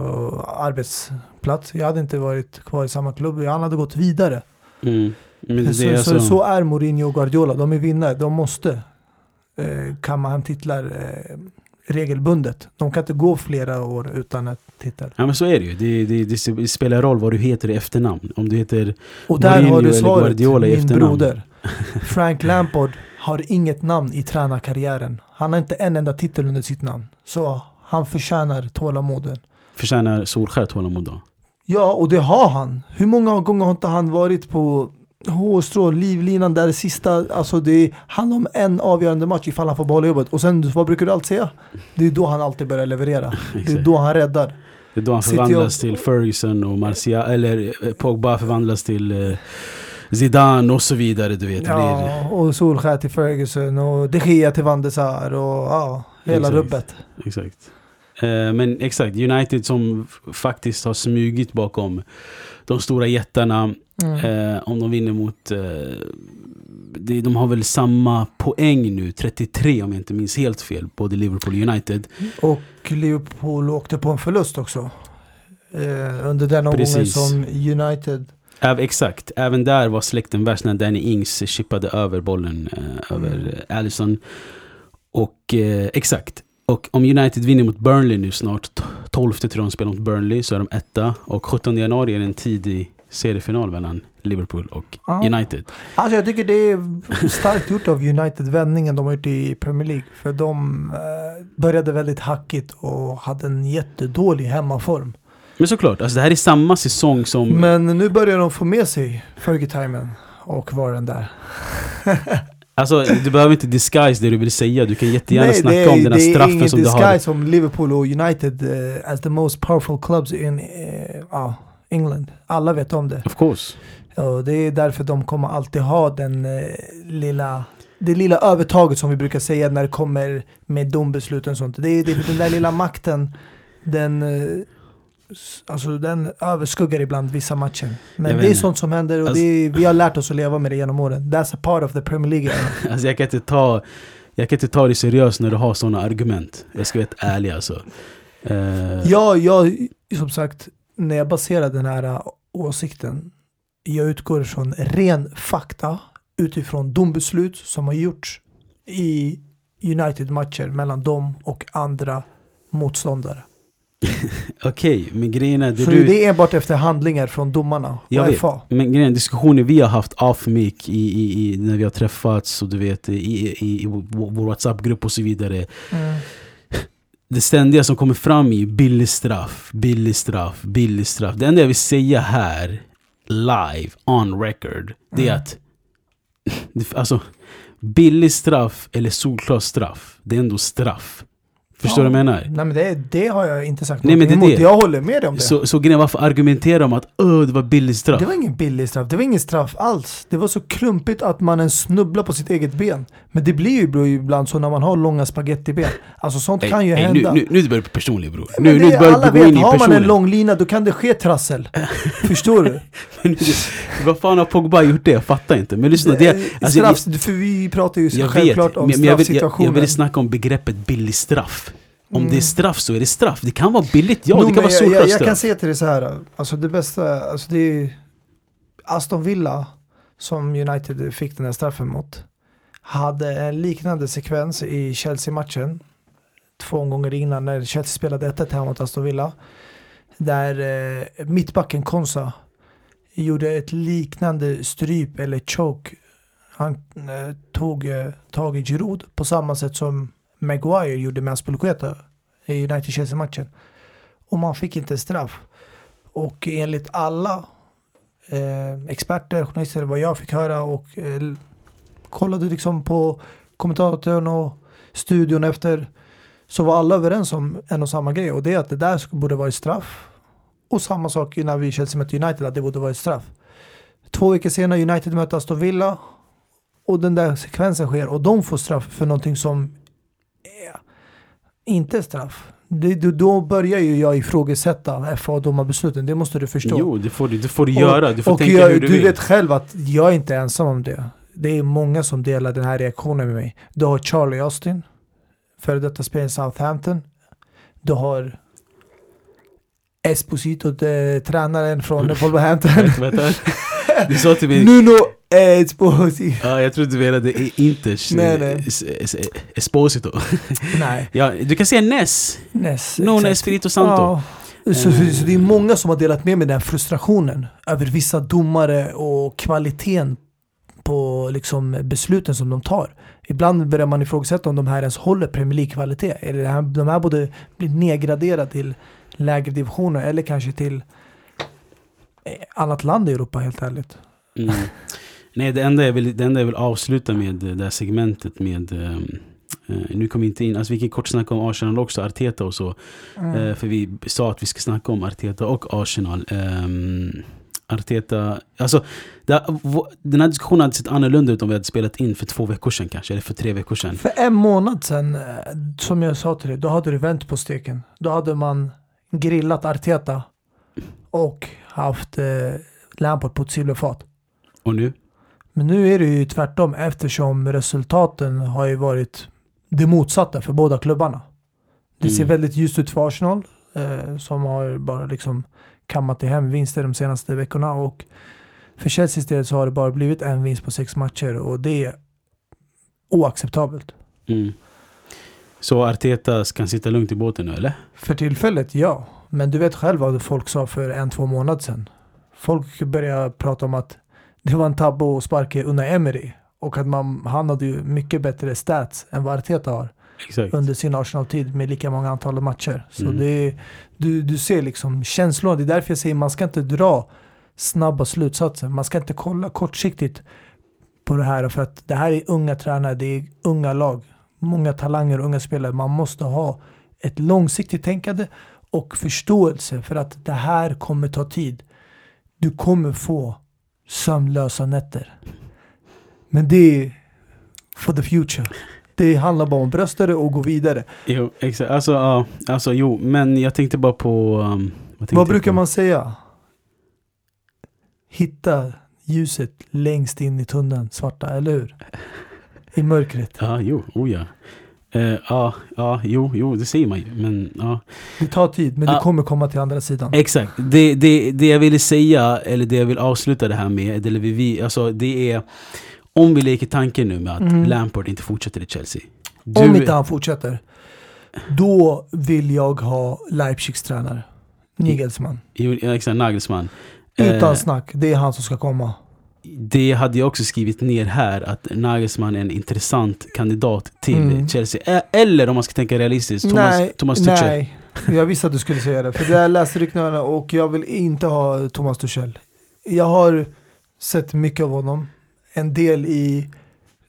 arbetsplats. Jag hade inte varit kvar i samma klubb. Han hade gått vidare. Mm. Men så, så, så, är Mourinho och Guardiola. De är vinnare. De måste eh, kamma hem titlar eh, regelbundet. De kan inte gå flera år utan ett titel. Ja men så är det ju. Det, det, det spelar roll vad du heter i efternamn. Om du heter Och där Mourinho har du svaret, Guardiola min broder. *laughs* Frank Lampard har inget namn i tränarkarriären. Han har inte en enda titel under sitt namn. Så han förtjänar tålamoden. Förtjänar Solskär tålamod då? Ja, och det har han. Hur många gånger har inte han varit på hårstrå, livlinan där sista, alltså det handlar om en avgörande match ifall han får behålla jobbet. Och sen, vad brukar du alltid säga? Det är då han alltid börjar leverera. *laughs* det är då han räddar. Det är då han förvandlas till Ferguson och Martial, eller eh, Pogba förvandlas till eh, Zidane och så vidare. Du vet, ja, och Solskjaer till Ferguson och De Gea till Van de Sar och ja, hela exakt, rubbet. Exakt. Eh, men exakt, United som faktiskt har smugit bakom de stora jättarna. Mm. Eh, om de vinner mot... Eh, de, de har väl samma poäng nu, 33 om jag inte minns helt fel, både Liverpool och United. Och Liverpool åkte på en förlust också. Eh, under den omgången som United Äv, exakt, även där var släkten värst när Danny Ings chippade över bollen eh, över mm. Allison. Och eh, exakt, och om United vinner mot Burnley nu snart, 12 tror jag de spelar mot Burnley, så är de etta. Och 17 januari är en tidig seriefinal mellan Liverpool och ja. United. Alltså jag tycker det är starkt gjort av United, vändningen de har gjort i Premier League. För de eh, började väldigt hackigt och hade en jättedålig hemmaform. Men såklart, alltså det här är samma säsong som... Men nu börjar de få med sig Fergie-timen och var den där. *laughs* Alltså du behöver inte disguise det du vill säga, du kan jättegärna Nej, snacka om den här straffen som du har. Det är ingen disguise om Liverpool och United uh, as the most powerful clubs in uh, England. Alla vet om det. Of course. Och det är därför de kommer alltid ha den uh, lilla det lilla övertaget som vi brukar säga när det kommer med dombesluten och sånt. Det är, det är den där lilla makten, den Alltså den överskuggar ibland vissa matcher. Men det är sånt som händer och alltså, är, vi har lärt oss att leva med det genom åren. That's a part of the Premier League. *laughs* alltså jag kan inte ta jag kan inte ta det seriöst när du har sådana argument. Jag ska vara ärlig alltså. Uh... Ja, jag, som sagt, när jag baserar den här åsikten, jag utgår från ren fakta utifrån dombeslut som har gjorts i United-matcher mellan dem och andra motståndare. *laughs* Okej, okay, men grejen är... Det så du... det är enbart efter handlingar från domarna? Jag vet, FA. men grejen är, diskussioner vi har haft off mic i, i, i, när vi har träffats och du vet i, i, i vår WhatsApp-grupp och så vidare. Mm. Det ständiga som kommer fram är billig straff, billig straff, billig straff. Det enda jag vill säga här, live, on record, det är mm. att *laughs* alltså, billig straff eller solklar straff, det är ändå straff. Förstår du vad jag menar? Nej men det, det har jag inte sagt Nej, men det, emot. Det. Jag håller med dig om det. Så, så grejen varför argumentera om att det var billig straff? Det var ingen billig straff. Det var ingen straff alls. Det var så klumpigt att man ens snubblar på sitt eget ben. Men det blir ju ibland så när man har långa spagettiben. Alltså sånt hey, kan ju hey, hända. Nu, nu, nu börjar du bli personlig bror. Nu, nu börjar alla du gå in i Har man en lång lina då kan det ske trassel. *laughs* Förstår du? *laughs* men, vad fan har Pogba gjort det? Jag fattar inte. Men lyssna. Det, alltså, straff, för vi pratar ju självklart vet, om straffsituationen. Jag, jag, jag vill snacka om begreppet billig straff. Om mm. det är straff så är det straff. Det kan vara billigt, ja. No, det kan vara solklart jag, jag, jag kan säga till dig så här. Alltså det bästa, alltså det är Aston Villa som United fick den här straffen mot. Hade en liknande sekvens i Chelsea-matchen. Två gånger innan när Chelsea spelade 1-1 hemma mot Aston Villa. Där eh, mittbacken Konsa gjorde ett liknande stryp eller choke. Han eh, tog eh, tag i Giroud på samma sätt som Maguire gjorde med Aspelkueta i United-Chelsea-matchen. Och man fick inte straff. Och enligt alla eh, experter, journalister, vad jag fick höra och eh, kollade liksom på kommentatorn och studion efter så var alla överens om en och samma grej och det är att det där borde vara ett straff. Och samma sak när vi Chelsea mötte United, att det borde vara ett straff. Två veckor senare United möter Aston Villa och den där sekvensen sker och de får straff för någonting som är inte straff. Det, då börjar ju jag ifrågasätta FA-domarbesluten, det måste du förstå. Jo, det får du, det får du göra. Du får och tänka jag, hur du, du vill. vet själv att jag är inte ensam om det. Det är många som delar den här reaktionen med mig. Du har Charlie Austin, före detta spelare i Southampton. Du har Esposito, det, tränaren från Wolverhampton. Du sa till mig... Nuno Esposito. Ja, jag trodde du menade Inters Nej, nej. eh, es- es- Esposito. Nej, *laughs* Ja, du kan säga Ness. Ness. Nuno exakt. Espirito Santo. Ja. Så, Eh. så, det är många som har delat med mig den frustrationen över vissa domare och kvaliteten på liksom besluten som de tar. Ibland börjar man ifrågasätta om de här ens håller Premier League-kvalitet. Eller de här borde bli nedgraderade till lägre divisioner eller kanske till eh, annat land i Europa helt ärligt. Mm. Nej, det enda, jag vill, det enda jag vill avsluta med det här segmentet med... ehm, eh, nu kom vi inte in, alltså vi kan kort snacka om Arsenal också, Arteta och så. Eh, för vi sa att vi ska snacka om Arteta och Arsenal. Ehm, Arteta, alltså det, den här diskussionen hade sett annorlunda ut om vi hade spelat in för två veckor sedan kanske, eller för tre veckor sedan. För en månad sedan, eh, som jag sa till dig, då hade du vänt på steken. Då hade man grillat Arteta och haft eh, Lampard på ett silverfat. Och nu? Men nu är det ju tvärtom eftersom resultaten har ju varit det motsatta för båda klubbarna. Det ser Mm. väldigt ljust ut för Arsenal eh, som har bara liksom kammat i hem vinster de senaste veckorna och för Chelseas del så har det bara blivit en vinst på sex matcher och det är oacceptabelt. Mm. Så Arteta kan sitta lugnt i båten nu eller? För tillfället, ja. Men du vet själv vad folk sa för en, två månader sedan. Folk började prata om att det var en tabbe att sparka Unai Emery och att man, han hade ju mycket bättre stats än vad Arteta har Exakt. under sin Arsenal-tid med lika många antal matcher. Så Mm. det du, du ser liksom känslorna. Det är därför jag säger man ska inte dra snabba slutsatser. Man ska inte kolla kortsiktigt på det här för att det här är unga tränare, det är unga lag, många talanger, unga spelare. Man måste ha ett långsiktigt tänkande och förståelse för att det här kommer ta tid. Du kommer få sömnlösa nätter. Men det är for the future. Det handlar bara om att brösta det och gå vidare. Jo, exakt. Alltså, ja, alltså jo, men jag tänkte bara på... Um, vad tänkte Vad brukar på? man säga? Hitta ljuset längst in i tunneln, svarta, eller hur? I mörkret. Ja, jo, oh ja. Eh, ja, ja, jo, jo, det säger man ju. Men ja. Det tar tid, men Ja. du kommer komma till andra sidan. Exakt. Det, det, det jag ville säga, eller det jag vill avsluta det här med, eller vi, alltså det är... Om vi leker tanken nu med att Mm. Lampard inte fortsätter i Chelsea. Om Du- inte han fortsätter, då vill jag ha Leipzigs tränare. Jo, ja, exakt, Nagelsmann. Utan Eh, snack, det är han som ska komma. Det hade jag också skrivit ner här, att Nagelsmann är en intressant kandidat till Mm. Chelsea. Eller om man ska tänka realistiskt, Thomas, Thomas Tuchel. nej. Jag visste att du skulle säga det. För jag läst ryktena och jag vill inte ha Thomas Tuchel. Jag har sett mycket av honom. En del i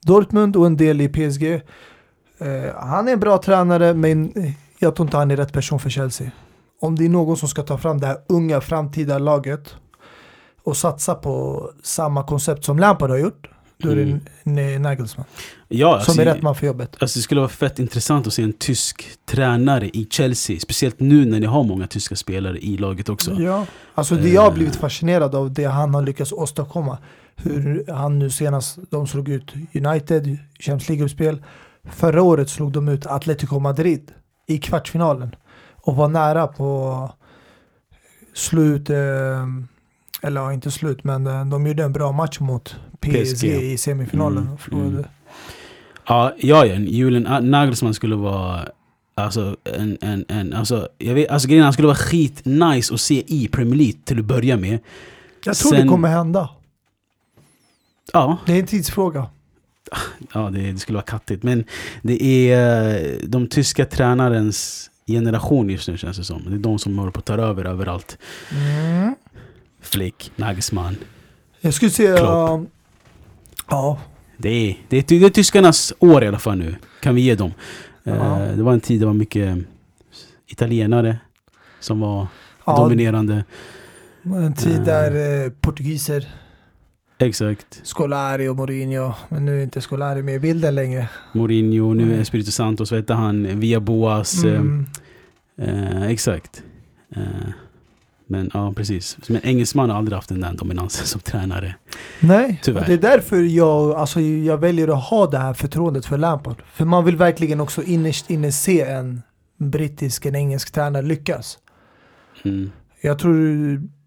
Dortmund och en del i PSG. Eh, han är en bra tränare men jag tror inte han är rätt person för Chelsea. Om det är någon som ska ta fram det här unga framtida laget och satsa på samma koncept som Lampard har gjort, då är det Mm. Nagelsmann. Ja, Som är rätt man för jobbet. Alltså det skulle vara fett intressant att se en tysk tränare i Chelsea. Speciellt nu när ni har många tyska spelare i laget också. Ja. Alltså det jag har Eh. blivit fascinerad av det han har lyckats åstadkomma. Hur han nu senast, de slog ut United, Champions League-uppspel. Förra året slog de ut Atletico Madrid i kvartsfinalen. Och var nära på slut, eh, eller ja, inte slut, men eh, de gjorde en bra match mot PSG, PSG. i semifinalen. Mm, mm. Ja, ja, Julian Nagelsmann skulle vara Alltså, en, en, en, alltså, jag vet, alltså grejen han skulle vara skit nice att se i Premier League till att börja med. Jag tror Sen- det kommer hända. Ja, Det är en tidsfråga. Ja, det, det skulle vara kattigt. Men det är eh, de tyska tränarens generation just nu känns det som. Det är de som håller på att ta över överallt. Mm. Flick, Nagelsmann. Jag skulle säga... Klopp. Ja, Det är, det, är, det är tyskarnas år i alla fall nu. Kan vi ge dem. Eh, Ja. det var en tid det var mycket italienare som var ja dominerande. en tid Eh. där eh, portugiser, Exakt. Scolari och Mourinho, men nu är inte Scolari med i bilden längre. Mourinho, nu är. Espirito Santos, vad heter han? Via Boas. eh, Mm. Eh, exakt. Eh, men ja, precis. Men engelsman har aldrig haft den där dominansen som tränare. Nej, Tyvärr. det är därför jag, alltså, jag väljer att ha det här förtroendet för Lampard. För man vill verkligen också innerst inne se en brittisk, en engelsk tränare lyckas. Mm. Jag tror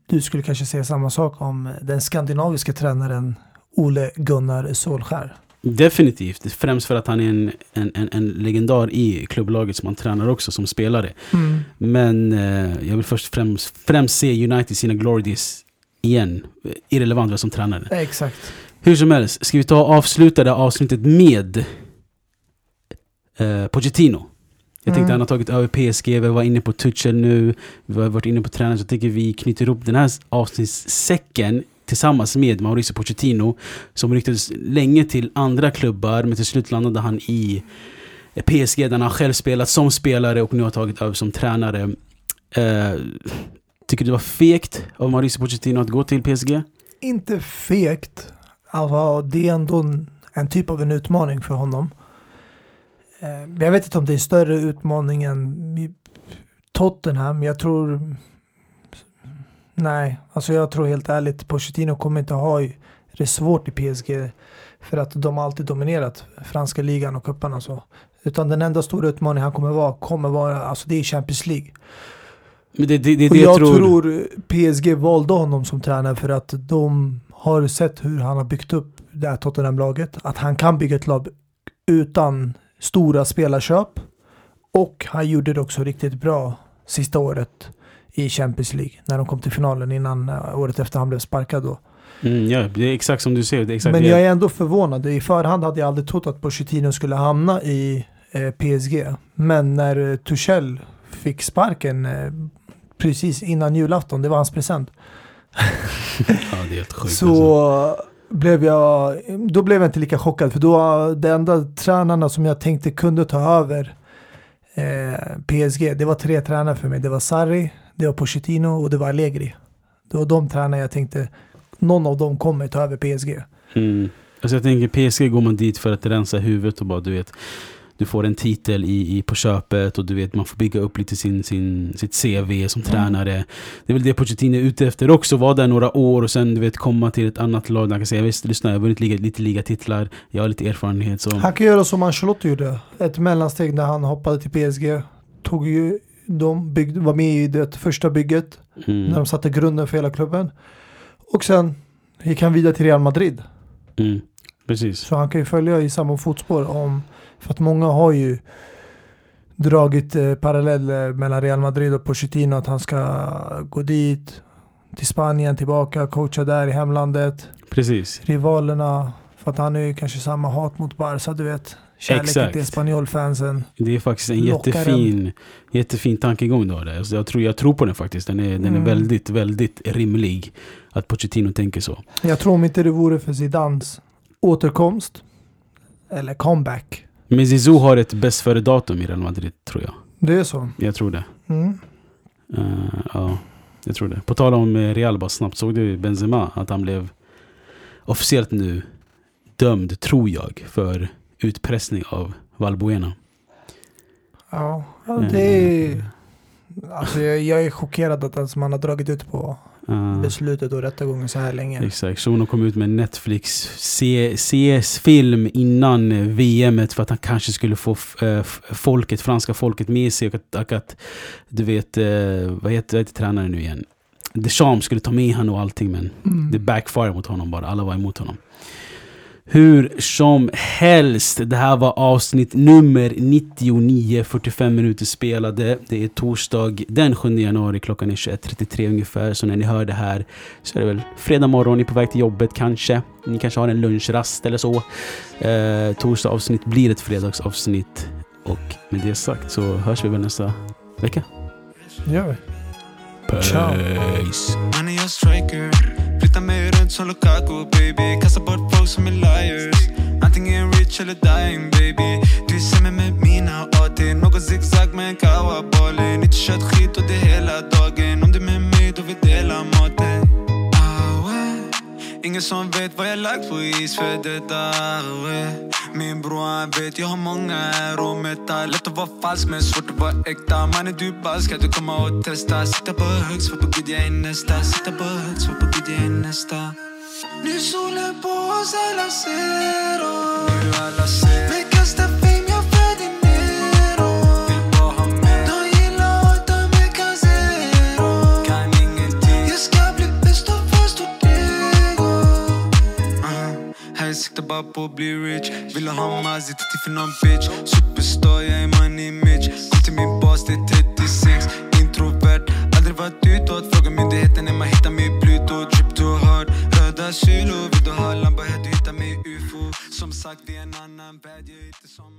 du skulle kanske säga samma sak om den skandinaviska tränaren Ole Gunnar Solskär. Definitivt. Främst för att han är en, en, en, en legendar i klubblaget som han tränar också som spelare. Men eh, jag vill först främst, främst se United sina glory days igen. Irrelevant vem som tränare. Exakt. Hur som helst, ska vi ta och avsluta det här avsnittet med eh, Pochettino. Jag tänkte Mm. han har tagit över PSG, vi var inne på Tuchel nu, vi har varit inne på tränare, så jag tycker vi knyter ihop den här avsnittssäcken tillsammans med Mauricio Pochettino som ryktades länge till andra klubbar men till slut landade han i PSG där han själv spelat som spelare och nu har tagit över som tränare. Uh, tycker du det var fegt av Mauricio Pochettino att gå till PSG? Inte fegt. Alltså, det är ändå en, en typ av en utmaning för honom. Uh, Jag vet inte om det är större utmaning än Tottenham. Jag tror... Nej, alltså jag tror helt ärligt Pochettino kommer inte ha det svårt i PSG. För att de har alltid dominerat franska ligan och cuparna och så. Utan den enda stora utmaningen han kommer vara, kommer vara, alltså det är Champions League. Men det, det, det, Och jag tror... tror PSG valde honom som tränare för att de har sett hur han har byggt upp det här Tottenham-laget. Att han kan bygga ett lag utan stora spelarköp. Och han gjorde det också riktigt bra sista året i Champions League. När de kom till finalen innan eh, året efter han blev sparkad då. Mm, ja, det är exakt som du säger. Men jag är ändå förvånad. I förhand hade jag aldrig trott att Pochettino skulle hamna i eh, PSG. Men när eh, Tuchel fick sparken eh, precis innan julafton, det var hans present. *laughs* ja, det är helt sjukt. så alltså. blev jag, då blev jag inte lika chockad. För då, det enda tränarna som jag tänkte kunde ta över eh, PSG, det var tre tränare för mig. Det var Sarri, det var Pochettino och det var Allegri. Det var de tränare jag tänkte, någon av dem kommer ta över PSG. Mm. Alltså jag tänker PSG går man dit för att rensa huvudet och bara du vet Du får en titel i, i, på köpet och du vet man får bygga upp lite sin, sin, sitt CV som tränare Det är väl det Pochettino är ute efter också, vara där några år och sen du vet komma till ett annat lag där han kan säga visst lyssna jag har vunnit liga, lite ligatitlar Jag har lite erfarenhet så Han kan göra som Ancelotti gjorde. Ett mellansteg när han hoppade till PSG. Tog ju, de byggde, var med i det första bygget. mm. När de satte grunden för hela klubben. Och sen gick han vidare till Real Madrid. Mm. Precis Så han kan ju följa i samma fotspår. Om, för att många har ju dragit eh, paralleller mellan Real Madrid och Pochettino. Att han ska gå dit, till Spanien, tillbaka, coacha där i hemlandet. Precis Rivalerna, för att han är ju kanske samma hat mot Barca, du vet. Kärleken Exakt. till Spanjolfansen. Det är faktiskt en jättefin, jättefin tankegång du har där. Alltså jag, tror, jag tror på den faktiskt. Den är, den är Mm. väldigt, väldigt rimlig. Att Pochettino tänker så. Jag tror om inte det vore för Zidans återkomst, eller comeback. Men Zizou har ett bäst före datum i Real Madrid, tror jag. Det är så. Jag tror det. Mm. Eh, ja, jag tror det. På tal om eh, Real bara snabbt. Såg du Benzema? Att han blev officiellt nu dömd, tror jag, för utpressning av Valbuena. Ja, ja, det är... Alltså jag, jag är chockad att alltså man har dragit ut på Eh, beslutet och rättegången så här länge. Exakt, Shuno kom ut med Netflix CS-film innan VM för att han kanske skulle få eh, folket, franska folket med sig och att, och att du vet, eh, vad heter, vad heter tränaren nu igen? Deschamps skulle ta med honom och allting men Mm. det backfire mot honom bara, alla var emot honom. Hur som helst, det här var avsnitt nummer 99, 45 minuter spelade. Det är torsdag den 7 januari, klockan är 21.33 ungefär. Så när ni hör det här så är det väl fredag morgon, ni är på väg till jobbet kanske. Ni kanske har en lunchrast eller så. Eh, torsdag avsnitt blir ett fredagsavsnitt. Och med det sagt så hörs vi väl nästa vecka. Det gör vi. Ciao. Är som Lukaku baby. Kastar bort folk som är liars. Antingen rich eller dying baby. Du ser mig med mina AT Någon zigzag med en kawaboll Nytt kött, skit och det dagen Om du är med mig då vi delar maten. Ingen som vet vad jag lagt på is för det där. Eh. Min bror han vet jag har många här och metall Lätt att vara falsk men svårt att vara äkta. Mannen du bara ska du komma och testa? Sitta på högt, svår på gud jag är nästa. Sitta på högt, svår på gud jag är nästa. Nu solen på oss alla ser oss. Nu alla ser. siktar bara på att bli rich. Vill ha Mazzi, tid för någon bitch? Superstar, jag är money Mitch. Kom till min bas, det är 36 Introvert, aldrig varit utåt. Fråga myndigheten när man hittar min Pluto Trip to hard, röda kilo. Vill du ha lampa, här du hittar mig ufo Som sagt, det är en annan värld, jag är inte som